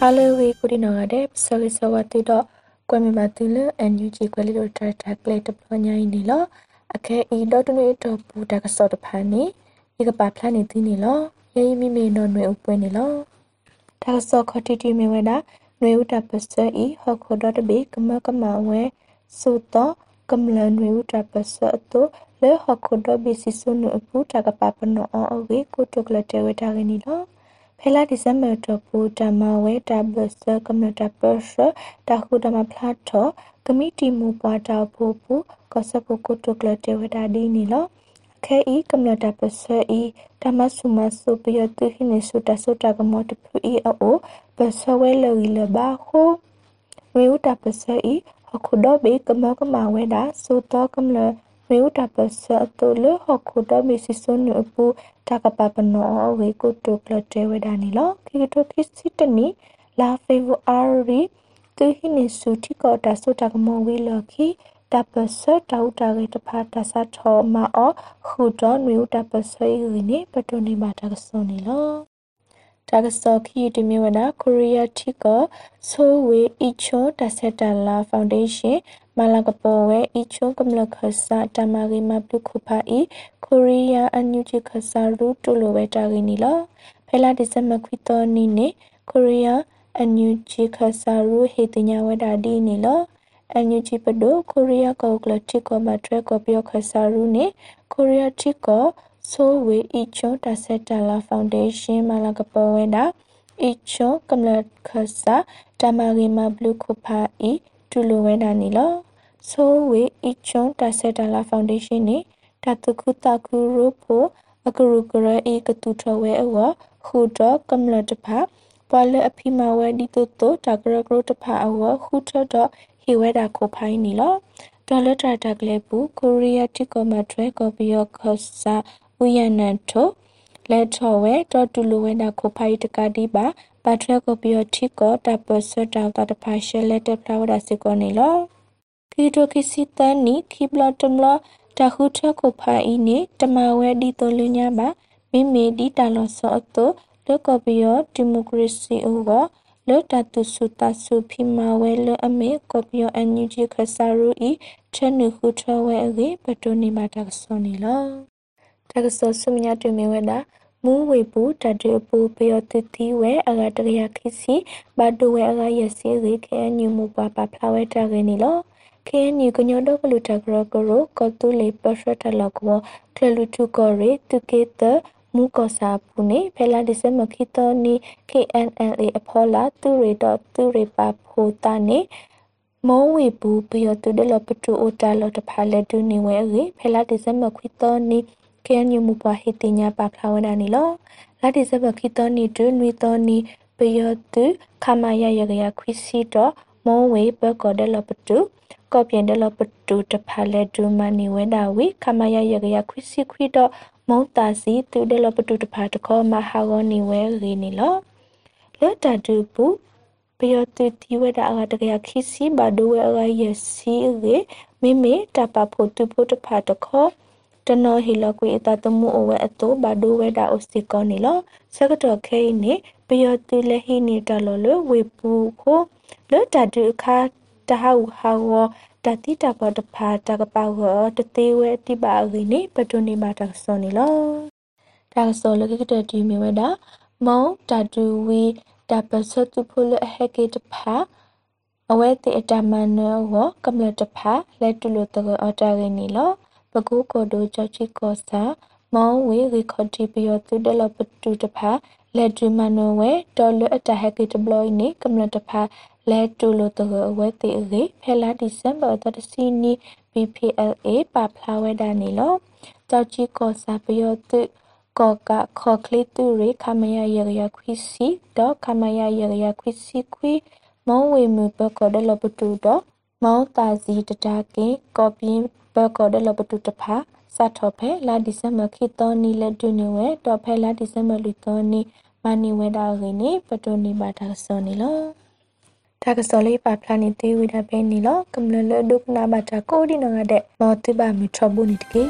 ဟာလိုဝေကိုဒီနော်တဲ့ဆလဆဝတိတော့ကွမ်မမတူလအန်ယူဂျီကွယ်လီတော့တာတာကလေတပညာင်းနေလောအခဲဤတော့တနွေတော့ပူတကစောတဖာနေဒီကပါဖလာနေသည်နေလောယေယီမိမေနော်နွေဥပွဲနေလောတကစောခတိတီမေဝဒနွေဥတပစဤဟခုဒတဘေကမကမဝဲဆိုတော့ကမလနွေဥတပစတော့လေဟခုဒဘီစီဆုနုပူတကပပနောအဝေကိုတုကလတဲဝတာကနီလော ဖဲလာဒီဇမ်ဘာတပူတမဝဲတဘစကမတပစတခုတမဖလာတော့ကမိတီမူပွားတာဖို့ပူကစပုကုတုကလတေဝတာဒီနီလောခဲဤကမတပစဤတမဆုမဆုပယတုဟိနေဆုတဆုတကမောတဖူဤအိုပစဝဲလောီလဘာခိုဝေဥတပစဤအခုတော့ဘေကမကမဝဲတာသုတောကမလ ဝေဥတပစတုလဟခုတော့မီစီဆွန်နပူတကပပနောဝေကုတုကလတေဝဒာနီလောခိကတုခိစီတနီလာဖေဗအာရီသူဟိနေစုတိကောတာဆုတကမောဝေလခိတပစတောက်တာကေတဖာတဆတ်ထောမအောခုတော့နွေတပစယီနေပတုန်နေမှာတကစုံနေလောတာကစောခီတမီဝနာကိုရီးယားတီကောဆိုဝေအီချိုတဆက်တလာဖောင်ဒေးရှင်း မလာကပေါ်ဝဲအီချိုကမလခဆာတမဂိမပလုခုဖာအီကိုရီးယားအန်ယူဂျီခဆာရူတူလိုဝဲတာဂိနီလောဖဲလာဒီဇမခွီတော်နီနေကိုရီးယားအန်ယူဂျီခဆာရူဟေတညာဝဲတာဒီနီလောအန်ယူဂျီပဒိုကိုရီးယားကောကလတိကောမထရကောပြောခဆာရူနေကိုရီးယားတိကောဆိုဝေအီချိုတဆက်တလာဖောင်ဒေးရှင်းမလာကပေါ်ဝဲတာအီချိုကမလခဆာတမဂိမဘလူခုဖာအီတူလိုဝဲတာနီလော ဆိုဝေအီချိုတဆက်တလာဖောင်ဒေးရှင်းနေတတခုတခုရိုဖိုအကရုကရအေကတူထဝဲအဝခုတော့ကမလတဖာပွာလအဖိမဝဲဒီတိုတိုတကရကရတဖာအဝခုထတော့ဟီဝဲတာကိုဖိုင်းနီလောဒေါ်လာတာတကလေးပူကိုရီးယားတိကောမထွဲကောပီယောခဆာဥယနန်ထိုလက်ထော်ဝဲတော်တူလိုဝဲနာခိုဖိုင်တကတိပါပါထရကိုပီယောတိကောတပဆွတ်တောက်တဖာရှဲလက်တဖလာဝဒါစကောနေလော ခီတိုခီစီတန်နီခီဘလတမလတခုထကိုဖိုင်ဤနေတမဝဲဒီတိုလညာပါမိမေဒီတလောဆောအတုလောကပီယောဒီမိုကရေစီအိုကလောတတုစုတဆုဖိမဝဲလအမေကောပီယောအန်ယူဂျီခဆာရူဤချနုခုထဝဲအေပတိုနီမာတကဆောနီလောတကဆောဆုမညာတွင်မဝဲတာမူဝေပူတတေပူပယောတတိဝဲအဂတရခိစီဘတ်တဝဲအဂယစီရေခဲညူမူပါပါဖလာဝဲတာကေနီလော ခဲညူကညောတော့ကလူတကရကရောကတူလေပရှထလကောကလလူတုကောရေတုကေတမူကောစာပူနေဖဲလာဒီစမခိတနီ KNLA အဖောလာသူရေတော့သူရေပါဖိုတာနေမောဝေဘူးဘယောတုဒလပတူအိုတာလတဖာလက်တူနေဝဲရေဖဲလာဒီစမခွီတော်နီကေညမူပွားဟေတင်ညာပါဖလာဝနာနီလောလာဒီစမခိတော်နီတူနွေတော်နီဘယောတုခမယရရရခွီစီတော့ မောဝေဘကောဒလပတူကောပြင်းဒလပတူတဖာလက်တူမနီဝဲတာဝီခမယရရရခွီစီခွီတော့မုံတာစီတူဒလပတူတဖာတခောမဟာဂောနီဝဲရေနီလောလက်တတူပူပယောတူတီဝဒအကတကရခိစီဘဒဝဲအကယစီရေမေမေတပဖို့တူဖို့တဖာတခောတနောဟီလကွေအတတမှုအဝဲအတောဘဒဝဲဒါအိုစီကောနီလောစကတော်ခဲနေပယောတူလဟိနေတလောလဝေပူခို လောတတူခါတဟဝဟာဝတတိတပတဖာတကပောက်တသေးဝဲတိပါအင်းနေပတုန်နေမှာတဆောနီလောတကဆောလကကတတီမီဝဲတာမောတတူဝီတပစတုဖုလဟကေတဖာအဝဲတိအတမနောဝကမ္လတဖာလက်တူလိုတကအတာရင်းနီလောပကူကိုဒိုချချီကောစာမောဝေရီခတိပယောတုဒလပတူတဖာလက်တူမနောဝဲတော်လအတဟကေတဘလိုနီကမ္လတဖာ လက်တူလိုတကအဝဲတိအေဖဲလာဒီဇမ်ဘာတတစီနီ BPLA ပါဖလာဝဲဒါနီလောကြောက်ချီကောစာပယောတုကောကခေါကလီတူရေခမယရရခွီစီတော့ခမယရရခွီစီခွီမောဝေမူဘကောဒလပတူတော့မောတာစီတတာကေကောပင်းဘကောဒလပတူတဖာစတ်ထော်ဖဲလာဒီဇမ်ဘာခိတောနီလက်တူနေဝဲတော့ဖဲလာဒီဇမ်ဘာလူတောနီမနီဝဲတာရင်းနေပတိုနီပါတာစောနီလော တာကစောလေးပါဖလာနေသေးဝိဒါပဲနီလောကမ္လလဒုကနာဘာတာကိုဒီနငါတဲ့မောတိပါမီထဘူးနီတကေ